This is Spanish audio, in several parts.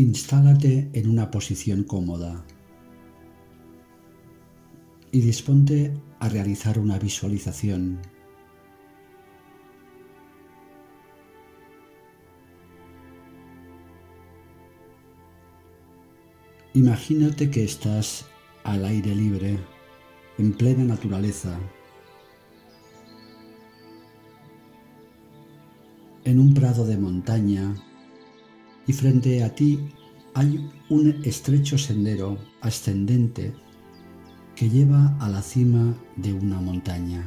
Instálate en una posición cómoda y disponte a realizar una visualización. Imagínate que estás al aire libre, en plena naturaleza, en un prado de montaña y frente a ti hay un estrecho sendero ascendente que lleva a la cima de una montaña.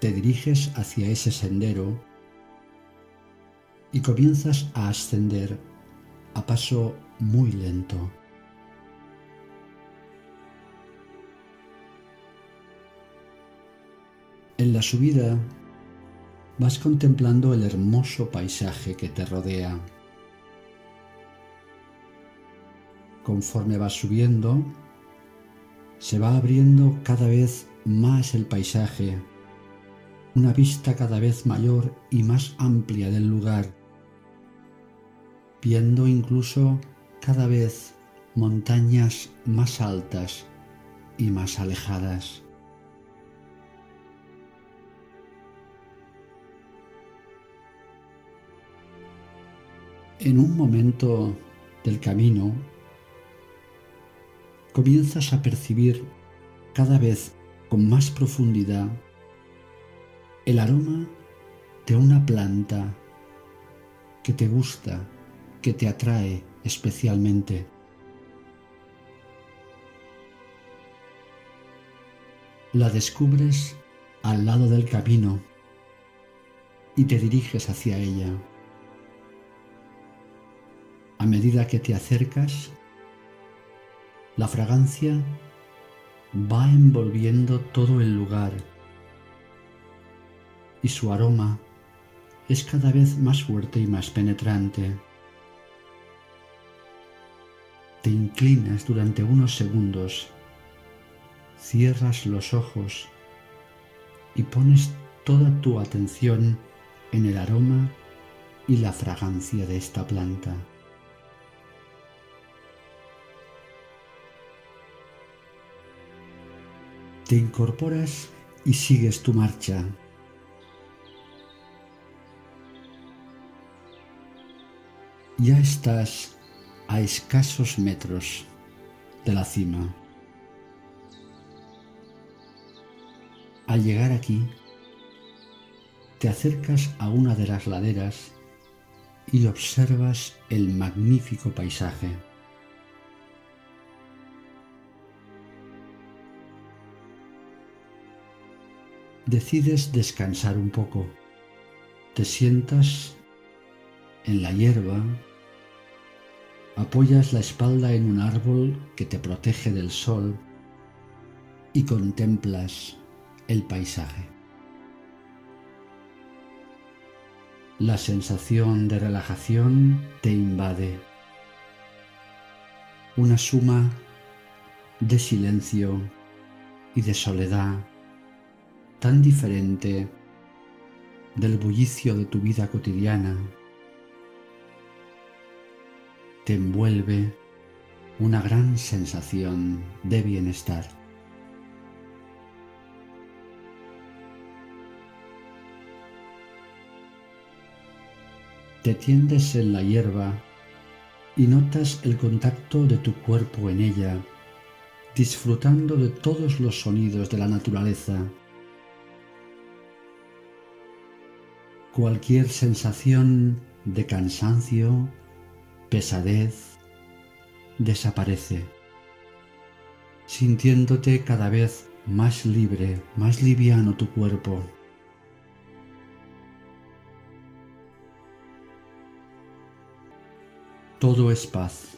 Te diriges hacia ese sendero y comienzas a ascender a paso muy lento. En la subida vas contemplando el hermoso paisaje que te rodea. Conforme vas subiendo, se va abriendo cada vez más el paisaje, una vista cada vez mayor y más amplia del lugar, viendo incluso cada vez montañas más altas y más alejadas. En un momento del camino comienzas a percibir cada vez con más profundidad el aroma de una planta que te gusta, que te atrae especialmente. La descubres al lado del camino y te diriges hacia ella. A medida que te acercas, la fragancia va envolviendo todo el lugar y su aroma es cada vez más fuerte y más penetrante. Te inclinas durante unos segundos, cierras los ojos y pones toda tu atención en el aroma y la fragancia de esta planta. Te incorporas y sigues tu marcha. Ya estás a escasos metros de la cima. Al llegar aquí, te acercas a una de las laderas y observas el magnífico paisaje. Decides descansar un poco. Te sientas en la hierba, apoyas la espalda en un árbol que te protege del sol y contemplas el paisaje. La sensación de relajación te invade. Una suma de silencio y de soledad tan diferente del bullicio de tu vida cotidiana, te envuelve una gran sensación de bienestar. Te tiendes en la hierba y notas el contacto de tu cuerpo en ella, disfrutando de todos los sonidos de la naturaleza cualquier sensación de cansancio, pesadez, desaparece, sintiéndote cada vez más libre, más liviano tu cuerpo. Todo es paz,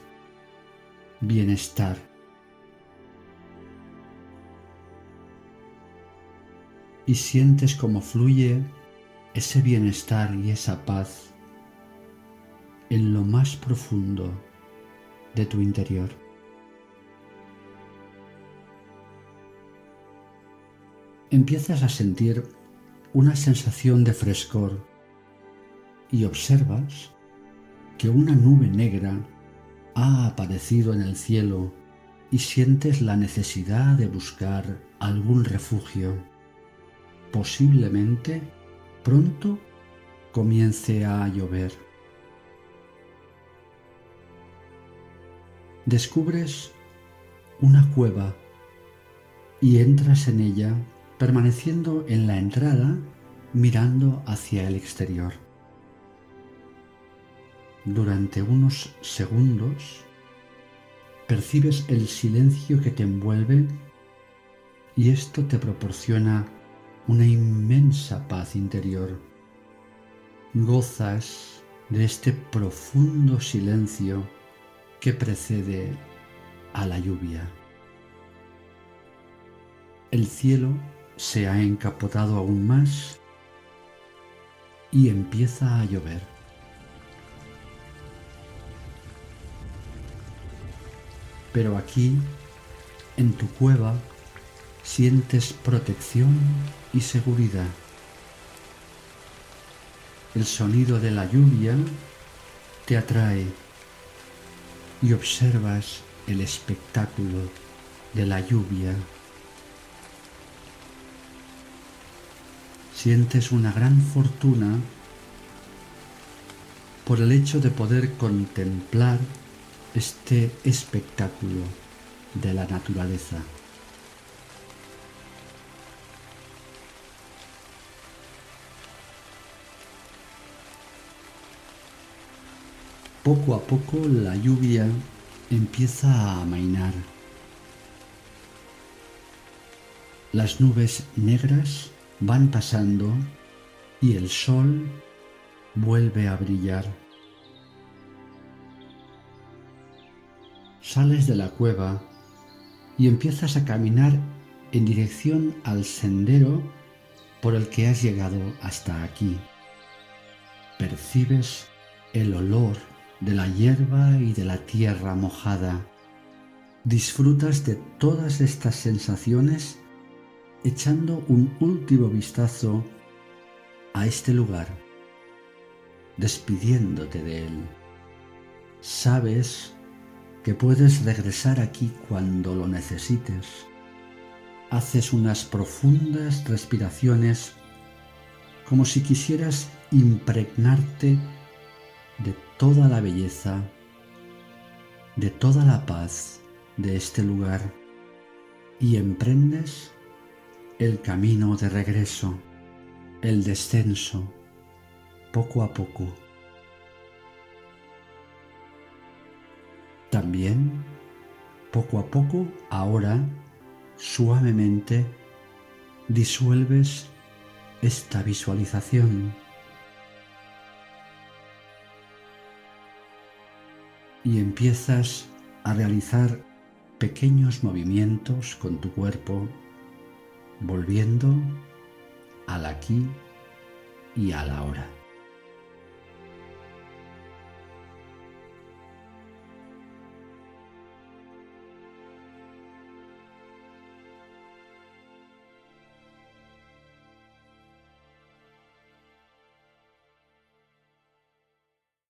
bienestar. Y sientes como fluye ese bienestar y esa paz en lo más profundo de tu interior. Empiezas a sentir una sensación de frescor y observas que una nube negra ha aparecido en el cielo y sientes la necesidad de buscar algún refugio. Posiblemente pronto comience a llover. Descubres una cueva y entras en ella permaneciendo en la entrada mirando hacia el exterior. Durante unos segundos percibes el silencio que te envuelve y esto te proporciona una inmensa paz interior. Gozas de este profundo silencio que precede a la lluvia. El cielo se ha encapotado aún más y empieza a llover. Pero aquí, en tu cueva, sientes protección y seguridad. El sonido de la lluvia te atrae y observas el espectáculo de la lluvia sientes una gran fortuna por el hecho de poder contemplar este espectáculo de la naturaleza. Poco a poco la lluvia empieza a amainar. Las nubes negras van pasando y el sol vuelve a brillar. Sales de la cueva y empiezas a caminar en dirección al sendero por el que has llegado hasta aquí. Percibes el olor de la hierba y de la tierra mojada. Disfrutas de todas estas sensaciones echando un último vistazo a este lugar, despidiéndote de él. Sabes que puedes regresar aquí cuando lo necesites. Haces unas profundas respiraciones como si quisieras impregnarte de toda la belleza, de toda la paz de este lugar y emprendes el camino de regreso, el descenso, poco a poco. También, poco a poco, ahora, suavemente, disuelves esta visualización. Y empiezas a realizar pequeños movimientos con tu cuerpo volviendo al aquí y a la hora.